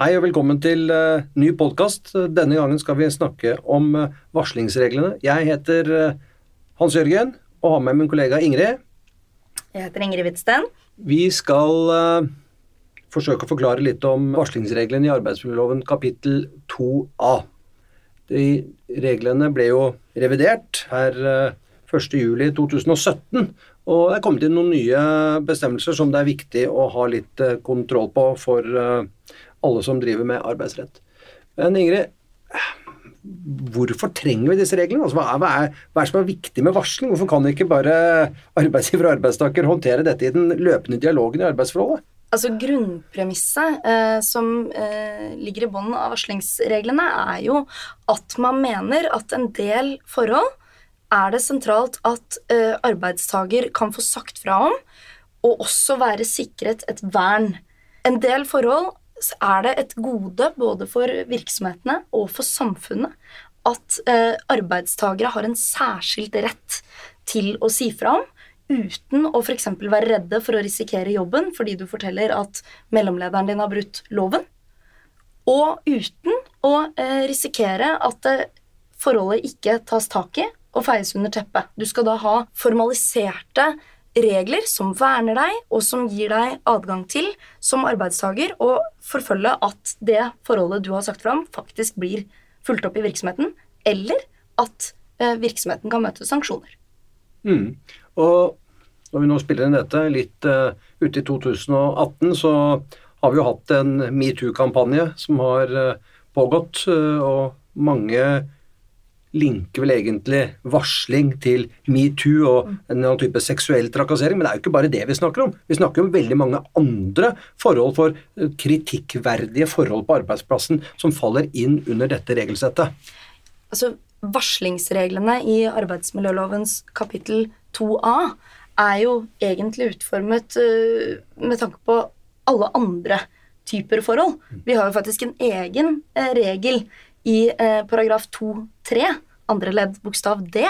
Hei og velkommen til uh, ny podkast. Denne gangen skal vi snakke om uh, varslingsreglene. Jeg heter uh, Hans Jørgen og har med min kollega Ingrid. Jeg heter Ingrid Hvitsten. Vi skal forsøke å forklare litt om varslingsreglene i arbeidsmiljøloven kapittel 2a. De reglene ble jo revidert her 1.7.2017, og det er kommet inn noen nye bestemmelser som det er viktig å ha litt kontroll på for alle som driver med arbeidsrett. Men Ingrid, hvorfor trenger vi disse reglene? Altså, hva, er, hva, er, hva, er, som er viktig med varsling? Hvorfor kan ikke bare arbeidsgiver og arbeidstaker håndtere dette i den løpende dialogen i arbeidsforholdet? Altså Grunnpremisset eh, som eh, ligger i bunnen av varslingsreglene, er jo at man mener at en del forhold er det sentralt at eh, arbeidstaker kan få sagt fra om, og også være sikret et vern. En del forhold er det et gode både for virksomhetene og for samfunnet at eh, arbeidstagere har en særskilt rett til å si fra om, uten å f.eks. være redde for å risikere jobben fordi du forteller at mellomlederen din har brutt loven, og uten å eh, risikere at eh, forholdet ikke tas tak i og feies under teppet. Du skal da ha formaliserte regler som verner deg, og som gir deg adgang til som arbeidstaker å forfølge at det forholdet du har sagt fra om, faktisk blir fulgt opp i virksomheten, eller at eh, virksomheten kan møte sanksjoner. Mm. Og når vi nå spiller inn dette litt uh, ute i 2018, så har vi jo hatt en metoo-kampanje som har uh, pågått, uh, og mange linker vel egentlig varsling til metoo og en eller annen type seksuell trakassering, men det er jo ikke bare det vi snakker om. Vi snakker om veldig mange andre forhold for eh, kritikkverdige forhold på arbeidsplassen som faller inn under dette regelsettet. Altså, Varslingsreglene i arbeidsmiljølovens kapittel 2a er jo egentlig utformet uh, med tanke på alle andre typer forhold. Vi har jo faktisk en egen uh, regel i eh, paragraf 2-3, andre ledd bokstav D,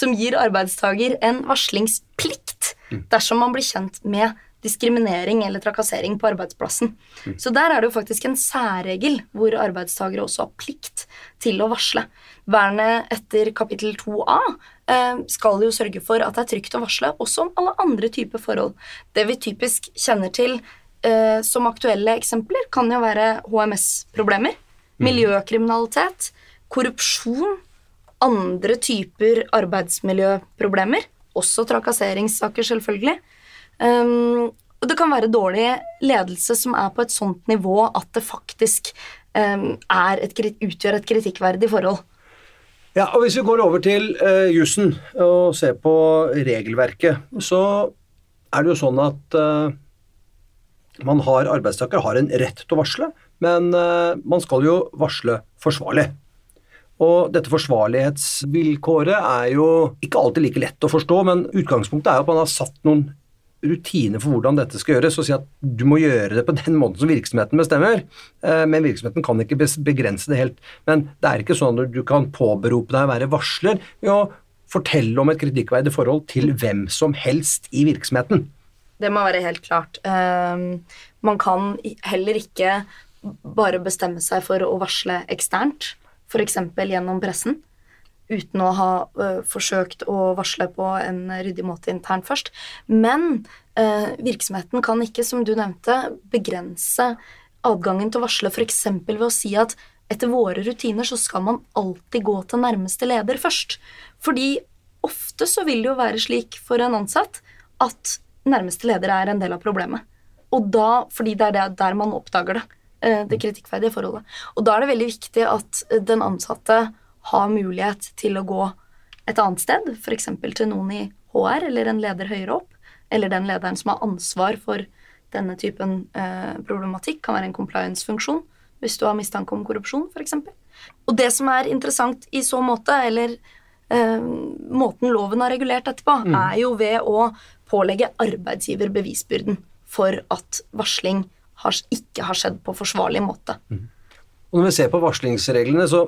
som gir arbeidstaker en varslingsplikt mm. dersom man blir kjent med diskriminering eller trakassering på arbeidsplassen. Mm. Så der er det jo faktisk en særregel hvor arbeidstakere også har plikt til å varsle. Vernet etter kapittel 2a eh, skal jo sørge for at det er trygt å varsle også om alle andre typer forhold. Det vi typisk kjenner til eh, som aktuelle eksempler, kan jo være HMS-problemer Mm. miljøkriminalitet, korrupsjon, andre typer arbeidsmiljøproblemer, også trakasseringssaker, selvfølgelig. Um, og det kan være dårlig ledelse som er på et sånt nivå at det faktisk um, et, utgjør et kritikkverdig forhold. Ja, og Hvis vi går over til uh, jussen og ser på regelverket, så er det jo sånn at uh, man har arbeidstaker har en rett til å varsle, men uh, man skal jo varsle forsvarlig. Og dette forsvarlighetsvilkåret er jo ikke alltid like lett å forstå, men utgangspunktet er jo at man har satt noen rutiner for hvordan dette skal gjøres, og si at du må gjøre det på den måten som virksomheten bestemmer. Uh, men virksomheten kan ikke begrense det helt. Men det er ikke sånn at du kan påberope deg å være varsler ved å fortelle om et kritikkverdig forhold til hvem som helst i virksomheten. Det må være helt klart. Uh, man kan heller ikke bare bestemme seg for å varsle eksternt, f.eks. gjennom pressen, uten å ha uh, forsøkt å varsle på en ryddig måte internt først. Men uh, virksomheten kan ikke, som du nevnte, begrense adgangen til å varsle f.eks. ved å si at etter våre rutiner så skal man alltid gå til nærmeste leder først. Fordi ofte så vil det jo være slik for en ansatt at nærmeste leder er en del av problemet. Og da, fordi det er der man oppdager det. Eh, det kritikkverdige forholdet. Og da er det veldig viktig at den ansatte har mulighet til å gå et annet sted, f.eks. til noen i HR eller en leder høyere opp, eller den lederen som har ansvar for denne typen eh, problematikk, kan være en compliance-funksjon hvis du har mistanke om korrupsjon, f.eks. Og det som er interessant i så måte, eller eh, måten loven har regulert dette på, mm. er jo ved å pålegge arbeidsgiver bevisbyrden for at varsling har, ikke har skjedd på forsvarlig måte. Mm. Og Når vi ser på varslingsreglene, så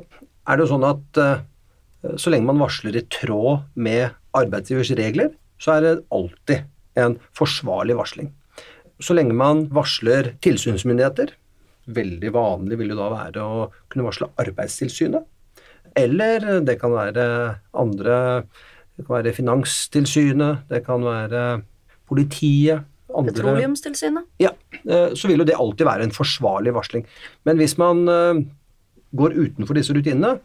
er det jo sånn at uh, så lenge man varsler i tråd med arbeidsgivers regler, så er det alltid en forsvarlig varsling. Så lenge man varsler tilsynsmyndigheter, veldig vanlig vil jo da være å kunne varsle Arbeidstilsynet. Eller det kan være andre Det kan være Finanstilsynet, det kan være politiet. Andre, Petroleumstilsynet. ja, eh, så vil jo det alltid være en forsvarlig varsling. Men hvis man eh, går utenfor disse rutinene,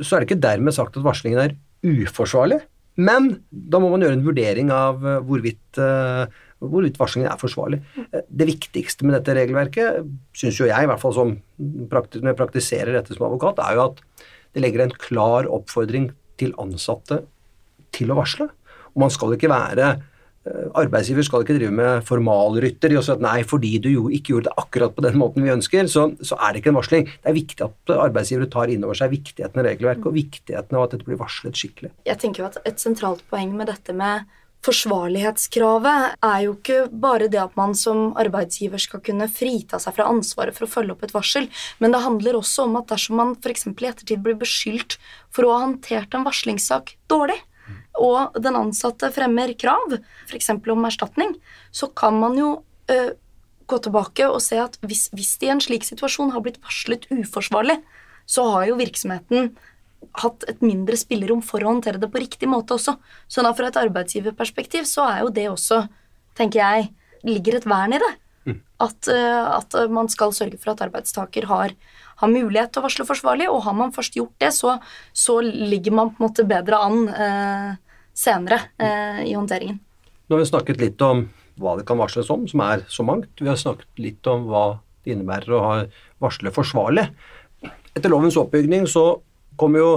så er det ikke dermed sagt at varslingen er uforsvarlig. Men da må man gjøre en vurdering av eh, hvorvidt, eh, hvorvidt varslingen er forsvarlig. Eh, Det viktigste med dette regelverket, syns jo jeg, i hvert fall som når jeg praktiserer dette som advokat, er jo at det legger en klar oppfordring til ansatte til å varsle. Og man skal ikke være eh, Arbeidsgiver skal ikke drive med formalrytter i å si at nei, fordi du jo ikke gjorde det akkurat på den måten vi ønsker, så, så er det ikke en varsling. Det er viktig at arbeidsgivere tar inn over seg viktigheten av regelverket og viktigheten av at dette blir varslet skikkelig. Jeg tenker jo at Et sentralt poeng med dette med forsvarlighetskravet er jo ikke bare det at man som arbeidsgiver skal kunne frita seg fra ansvaret for å følge opp et varsel, men det handler også om at dersom man f.eks. i ettertid blir beskyldt for å ha håndtert en varslingssak dårlig, og den ansatte fremmer krav, f.eks. om erstatning, så kan man jo ø, gå tilbake og se at hvis, hvis de i en slik situasjon har blitt varslet uforsvarlig, så har jo virksomheten hatt et mindre spillerom for å håndtere det på riktig måte også. Så da fra et arbeidsgiverperspektiv så er jo det også, tenker jeg, ligger et vern i det. At, øh, at man skal sørge for at arbeidstaker har, har mulighet til å varsle forsvarlig, og har man først gjort det, så, så ligger man på en måte bedre an eh, senere eh, i håndteringen. Nå har vi snakket litt om hva det kan varsles om, som er så mangt. Vi har snakket litt om hva det innebærer å ha varsle forsvarlig. Etter lovens oppbygning så kommer jo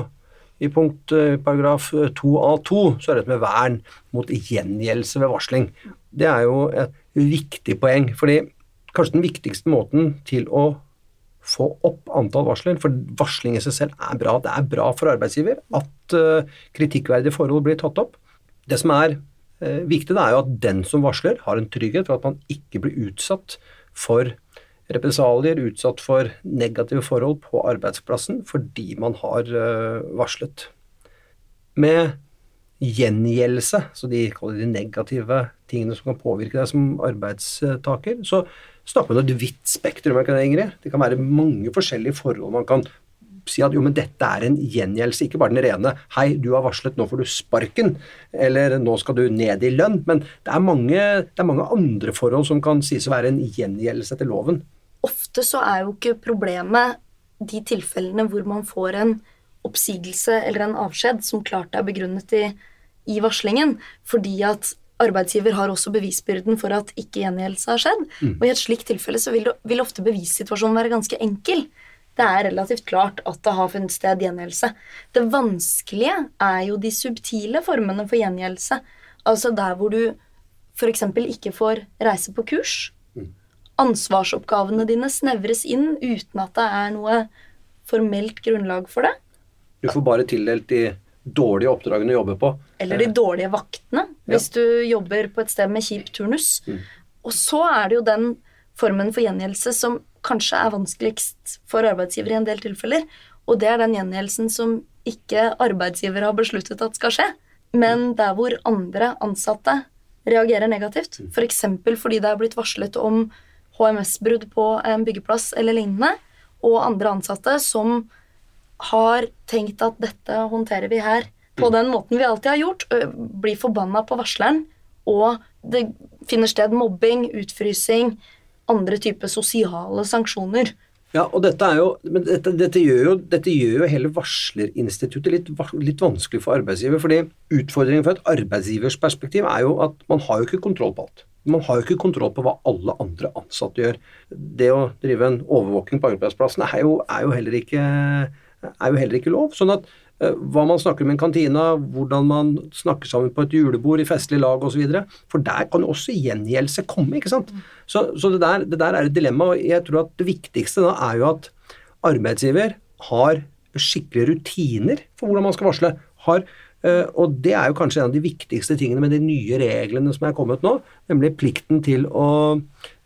i punkt eh, paragraf 2a2 så er det med vern mot gjengjeldelse ved varsling. Det er jo et viktig poeng, fordi kanskje den viktigste måten til å få opp antall varsler, for varsling i seg selv er bra. Det er bra for arbeidsgiver at uh, kritikkverdige forhold blir tatt opp. Det som er uh, viktig, det er jo at den som varsler, har en trygghet for at man ikke blir utsatt for represalier, utsatt for negative forhold på arbeidsplassen fordi man har uh, varslet. Med gjengjeldelse, så de kaller de negative tingene som kan påvirke deg som arbeidstaker, så snakker man om et vidt spektrum. Ingrid? Det kan være mange forskjellige forhold man kan si at jo, men dette er en gjengjeldelse, ikke bare den rene 'hei, du har varslet, nå får du sparken', eller 'nå skal du ned i lønn', men det er mange, det er mange andre forhold som kan sies å være en gjengjeldelse etter loven. Ofte så er jo ikke problemet de tilfellene hvor man får en oppsigelse eller en avskjed som klart er begrunnet i, i varslingen, fordi at arbeidsgiver har også bevisbyrden for at ikke gjengjeldelse har skjedd. Og i et slikt tilfelle så vil, vil ofte bevissituasjonen være ganske enkel. Det er relativt klart at det har funnet sted gjengjeldelse. Det vanskelige er jo de subtile formene for gjengjeldelse. Altså der hvor du f.eks. ikke får reise på kurs. Ansvarsoppgavene dine snevres inn uten at det er noe formelt grunnlag for det. Du får bare tildelt de dårlige oppdragene å jobbe på. Eller de dårlige vaktene, hvis du jobber på et sted med kjip turnus. Og så er det jo den formen for gjengjeldelse som kanskje er vanskeligst for arbeidsgiver i en del tilfeller. Og det er den gjengjeldelsen som ikke arbeidsgiver har besluttet at skal skje, men der hvor andre ansatte reagerer negativt. F.eks. fordi det er blitt varslet om HMS-brudd på en byggeplass eller lignende, og andre ansatte som har tenkt at dette håndterer vi her på den måten vi alltid har gjort, blir forbanna på varsleren, og det finner sted mobbing, utfrysing, andre typer sosiale sanksjoner. Ja, og dette er jo, men dette, dette, gjør, jo, dette gjør jo hele varslerinstituttet litt, litt vanskelig for arbeidsgiver. fordi utfordringen fra et arbeidsgivers perspektiv er jo at man har jo ikke kontroll på alt. Man har jo ikke kontroll på hva alle andre ansatte gjør. Det å drive en overvåking på arbeidsplassen er jo, er jo, heller, ikke, er jo heller ikke lov. Sånn at hva man snakker om i en kantina, hvordan man snakker sammen på et julebord i festlig lag osv. For der kan jo også gjengjeldelse komme, ikke sant. Så, så det, der, det der er et dilemma, og jeg tror at det viktigste da er jo at arbeidsgiver har skikkelige rutiner for hvordan man skal varsle. Har, eh, og det er jo kanskje en av de viktigste tingene med de nye reglene som er kommet nå, nemlig plikten til å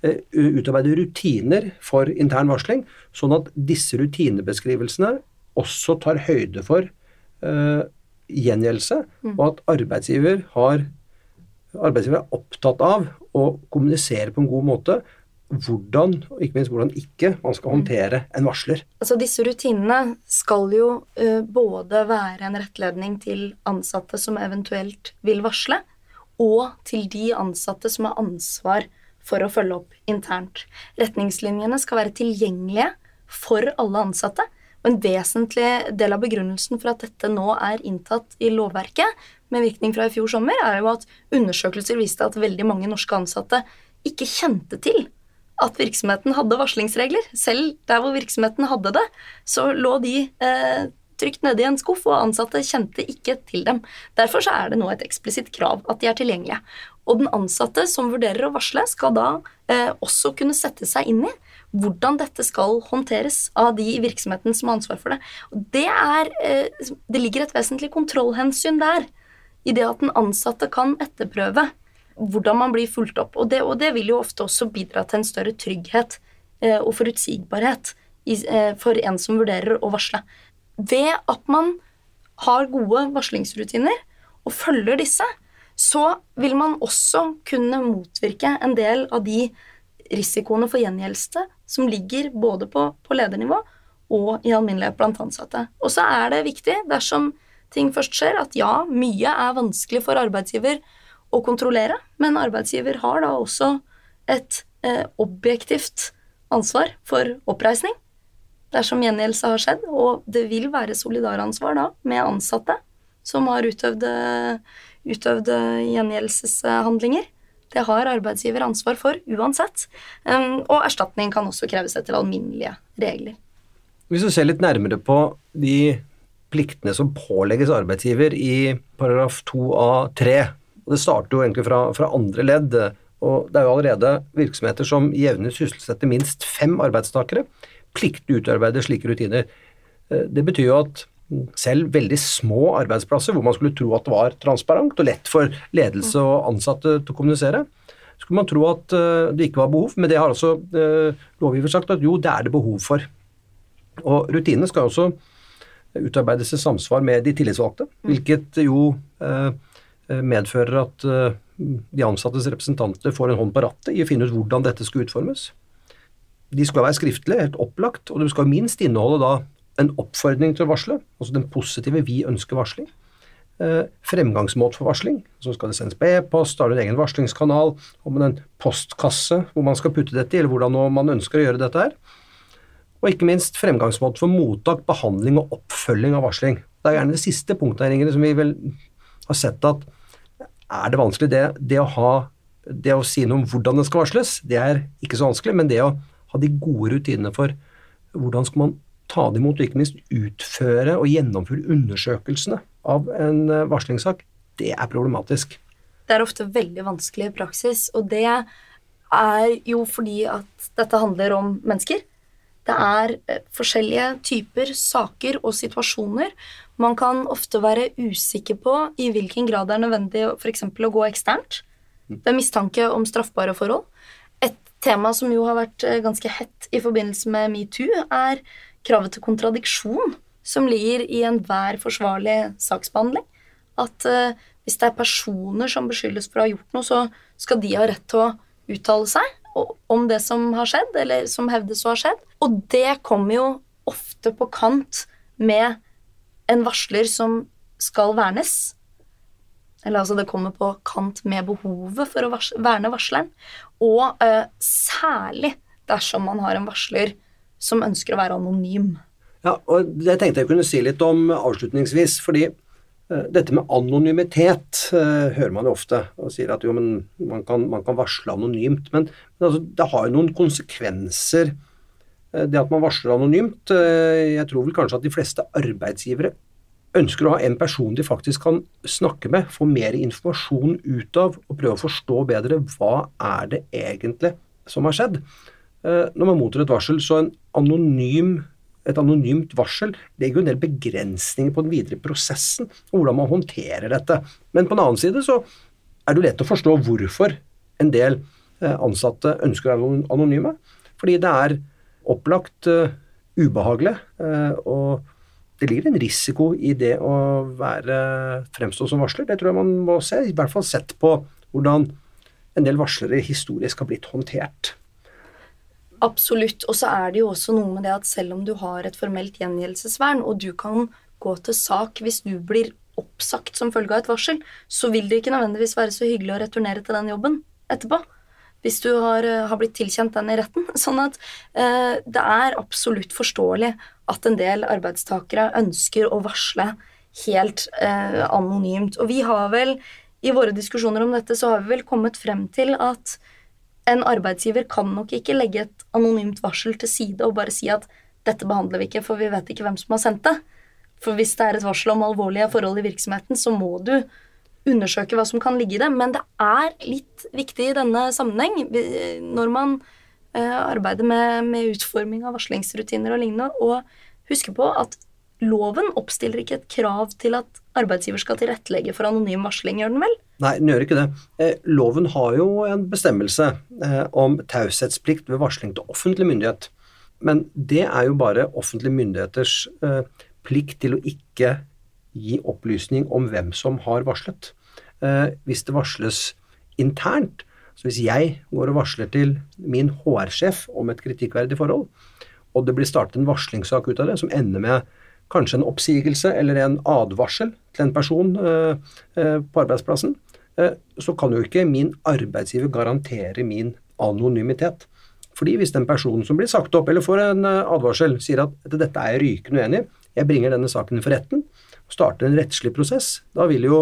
eh, utarbeide rutiner for intern varsling, sånn at disse rutinebeskrivelsene også tar høyde for uh, gjengjeldelse, og at arbeidsgiver, har, arbeidsgiver er opptatt av å kommunisere på en god måte hvordan, og ikke minst hvordan ikke, man skal håndtere en varsler. Altså Disse rutinene skal jo uh, både være en rettledning til ansatte som eventuelt vil varsle, og til de ansatte som har ansvar for å følge opp internt. Retningslinjene skal være tilgjengelige for alle ansatte. Og en vesentlig del av begrunnelsen for at dette nå er inntatt i lovverket, med virkning fra i fjor sommer, er jo at undersøkelser viste at veldig mange norske ansatte ikke kjente til at virksomheten hadde varslingsregler. Selv der hvor virksomheten hadde det, så lå de eh, trygt nede i en skuff, og ansatte kjente ikke til dem. Derfor så er det nå et eksplisitt krav at de er tilgjengelige. Og den ansatte som vurderer å varsle, skal da eh, også kunne sette seg inn i hvordan dette skal håndteres av de i virksomheten som har ansvar for det. Og det, er, eh, det ligger et vesentlig kontrollhensyn der, i det at den ansatte kan etterprøve hvordan man blir fulgt opp. Og det, og det, vil jo ofte også bidra til en større trygghet eh, og forutsigbarhet eh, for en som vurderer å varsle. Ved at man har gode varslingsrutiner og følger disse, så vil man også kunne motvirke en del av de risikoene for gjengjeldelse som ligger både på, på ledernivå og i alminnelighet blant ansatte. Og så er det viktig, dersom ting først skjer, at ja, mye er vanskelig for arbeidsgiver å kontrollere, men arbeidsgiver har da også et eh, objektivt ansvar for oppreisning dersom gjengjeldelse har skjedd, og det vil være solidaransvar da med ansatte som har utøvd, utøvd gjengjeldelseshandlinger. Det har arbeidsgiver ansvar for uansett. Og erstatning kan også kreves etter alminnelige regler. Hvis du ser litt nærmere på de pliktene som pålegges arbeidsgiver i paragraf 2a-3, og Det starter jo egentlig fra, fra, andre ledd. og Det er jo allerede virksomheter som jevnlig sysselsetter minst fem arbeidstakere, pliktig utarbeide slike rutiner. Eh, det betyr jo at selv veldig små arbeidsplasser, hvor man skulle tro at det var transparent og lett for ledelse og ansatte til å kommunisere, skulle man tro at eh, det ikke var behov, men det har altså lovgiver sagt at jo, det er det behov for. Og rutinene skal også utarbeides i samsvar med de tillitsvalgte, hvilket jo eh, medfører at de ansattes representanter får en hånd på rattet i å finne ut hvordan dette skal utformes. De skal være skriftlige, helt opplagt, og de skal minst inneholde da en oppfordring til å varsle, altså den positive 'vi ønsker varsling'. Eh, fremgangsmåte for varsling, så skal det sendes på e-post, har du en egen varslingskanal, og med en postkasse hvor man skal putte dette i, eller hvordan man ønsker å gjøre dette her. Og ikke minst fremgangsmåte for mottak, behandling og oppfølging av varsling. Det er gjerne det siste punktet her, Ingrid, som vi vel har sett at er det vanskelig. Det, det, å ha, det å si noe om hvordan det skal varsles, det er ikke så vanskelig, men det å ha de gode rutinene for hvordan skal man ta det imot, og ikke minst utføre og gjennomføre undersøkelsene av en eh, varslingssak, det er problematisk. Det er ofte veldig vanskelig i praksis, og det er jo fordi at dette handler om mennesker. Det er eh, forskjellige typer saker og situasjoner. Man kan ofte være usikker på i hvilken grad det er nødvendig f.eks. å gå eksternt ved mistanke om straffbare forhold. Et tema som jo har vært eh, ganske hett i forbindelse med metoo, er kravet til kontradiksjon som ligger i enhver forsvarlig saksbehandling. At uh, hvis det er personer som beskyldes for å ha gjort noe, så skal de ha rett til å uttale seg om det som har skjedd, eller som hevdes å ha skjedd. Og det kommer jo ofte på kant med en varsler som skal vernes. Eller altså det kommer på kant med behovet for å verne varsleren. Og uh, særlig dersom man har en varsler som ønsker å være anonym. Ja, og Det tenkte jeg kunne si litt om avslutningsvis. fordi Eh, dette med anonymitet uh, hører man jo ofte, og sier at jo, men man kan, man kan varsle anonymt. Men, men altså, det har jo noen konsekvenser, uh, det at man varsler anonymt. Jeg tror vel kanskje at de fleste arbeidsgivere ønsker å ha en person de faktisk kan snakke med, få mer informasjon ut av, og prøve å forstå bedre hva er det egentlig som har skjedd. Når man mottar et varsel, så anonym et anonymt varsel legger jo en del begrensninger på den videre prosessen, og hvordan man håndterer dette. Men på den annen side så er det jo lett å forstå hvorfor en del eh, ansatte ønsker å være anonyme. Fordi det er opplagt uh, ubehagelig, og det ligger en risiko i det å være fremstå som varsler. Det tror jeg man må se, i hvert fall sett på hvordan en del varslere historisk har blitt håndtert. Absolutt. Og så er det jo også noe med det at selv om du har et formelt gjengjeldelsesvern, og du kan gå til sak hvis du blir oppsagt som følge av et varsel, så vil det ikke nødvendigvis være så hyggelig å returnere til den jobben etterpå. Hvis du har, eh, har blitt tilkjent den i retten. Sånn at eh, det er absolutt forståelig at en del arbeidstakere ønsker å varsle helt eh, anonymt. Og vi har vel, i våre diskusjoner om dette, så har vi vel kommet frem til at en arbeidsgiver kan nok ikke legge et anonymt varsel til side og bare si at dette behandler vi ikke, for vi vet ikke hvem som har sendt det. For hvis det er et varsel om alvorlige forhold i virksomheten, så må du undersøke hva som kan ligge i det. Men det er litt viktig i denne sammenheng, når man eh, arbeider med, med utforming av varslingsrutiner og lignende, å huske på at loven oppstiller ikke et krav til at arbeidsgiver skal tilrettelegge for anonym varsling, gjør den vel? Nei, den gjør ikke det. Eh, loven har jo en bestemmelse eh, om taushetsplikt ved varsling til offentlig myndighet. Men det er jo bare offentlige myndigheters eh, plikt til å ikke gi opplysning om hvem som har varslet. Hvis det varsles internt, så hvis jeg går og varsler til min HR-sjef om et kritikkverdig forhold, og det blir startet en varslingssak ut av det som ender med kanskje en oppsigelse eller en advarsel til en person eh, på arbeidsplassen, så kan jo ikke min arbeidsgiver garantere min anonymitet. Fordi hvis den personen som blir sagt opp eller får en advarsel, sier at dette er jeg rykende uenig i, jeg bringer denne saken for retten og starter en rettslig prosess. Da vil jo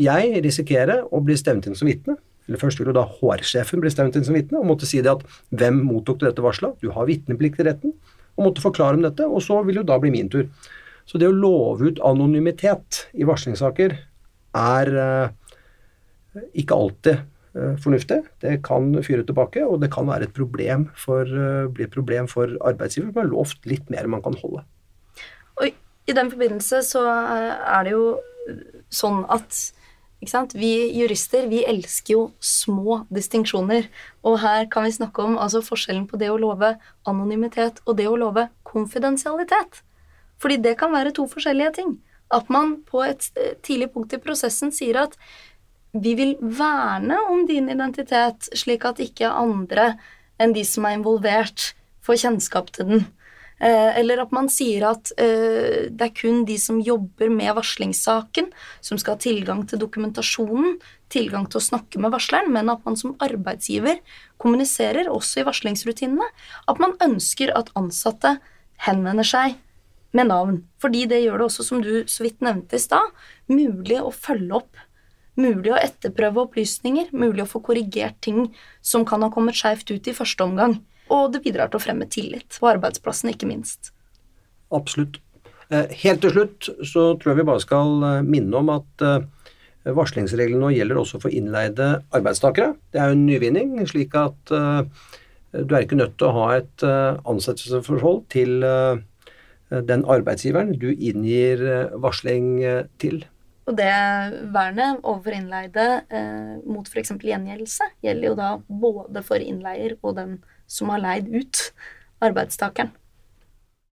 jeg risikere å bli stevnet inn som vitne. Eller først vil jo da HR-sjefen bli stevnet inn som vitne og måtte si det at hvem mottok du dette varselet? Du har vitneplikt i retten. Og måtte forklare om dette, og så vil jo da bli min tur. Så det å love ut anonymitet i varslingssaker er uh, ikke alltid uh, fornuftig. Det kan fyre tilbake, og det kan være et problem for, uh, bli et problem for arbeidsgiver som har lovt litt mer enn man kan holde. Og i den forbindelse så er det jo sånn at vi jurister vi elsker jo små distinksjoner. Og her kan vi snakke om altså, forskjellen på det å love anonymitet og det å love konfidensialitet. Fordi det kan være to forskjellige ting. At man på et eh, tidlig punkt i prosessen sier at vi vil verne om din identitet, slik at ikke andre enn de som er involvert, får kjennskap til den. Eh, eller at man sier at eh, det er kun de som jobber med varslingssaken, som skal ha tilgang til dokumentasjonen, tilgang til å snakke med varsleren, men at man som arbeidsgiver kommuniserer også i varslingsrutinene at man ønsker at ansatte henvender seg med navn. Fordi det gjør det også, som du så vidt nevnte i stad, mulig å følge opp. Mulig å etterprøve opplysninger, mulig å få korrigert ting som kan ha kommet skeivt ut i første omgang og det bidrar til å fremme tillit på arbeidsplassen, ikke minst. Absolutt. Eh, helt til slutt så tror jeg vi bare skal eh, minne om at eh, varslingsreglene nå gjelder også for innleide arbeidstakere. Det er jo en nyvinning, slik at du er ikke nødt til å ha et ansettelsesforhold til den arbeidsgiveren du inngir varsling til. Og det vernet overfor innleide eh, mot f.eks. gjengjeldelse gjelder jo da både for innleier og den som har leid ut arbeidstakeren.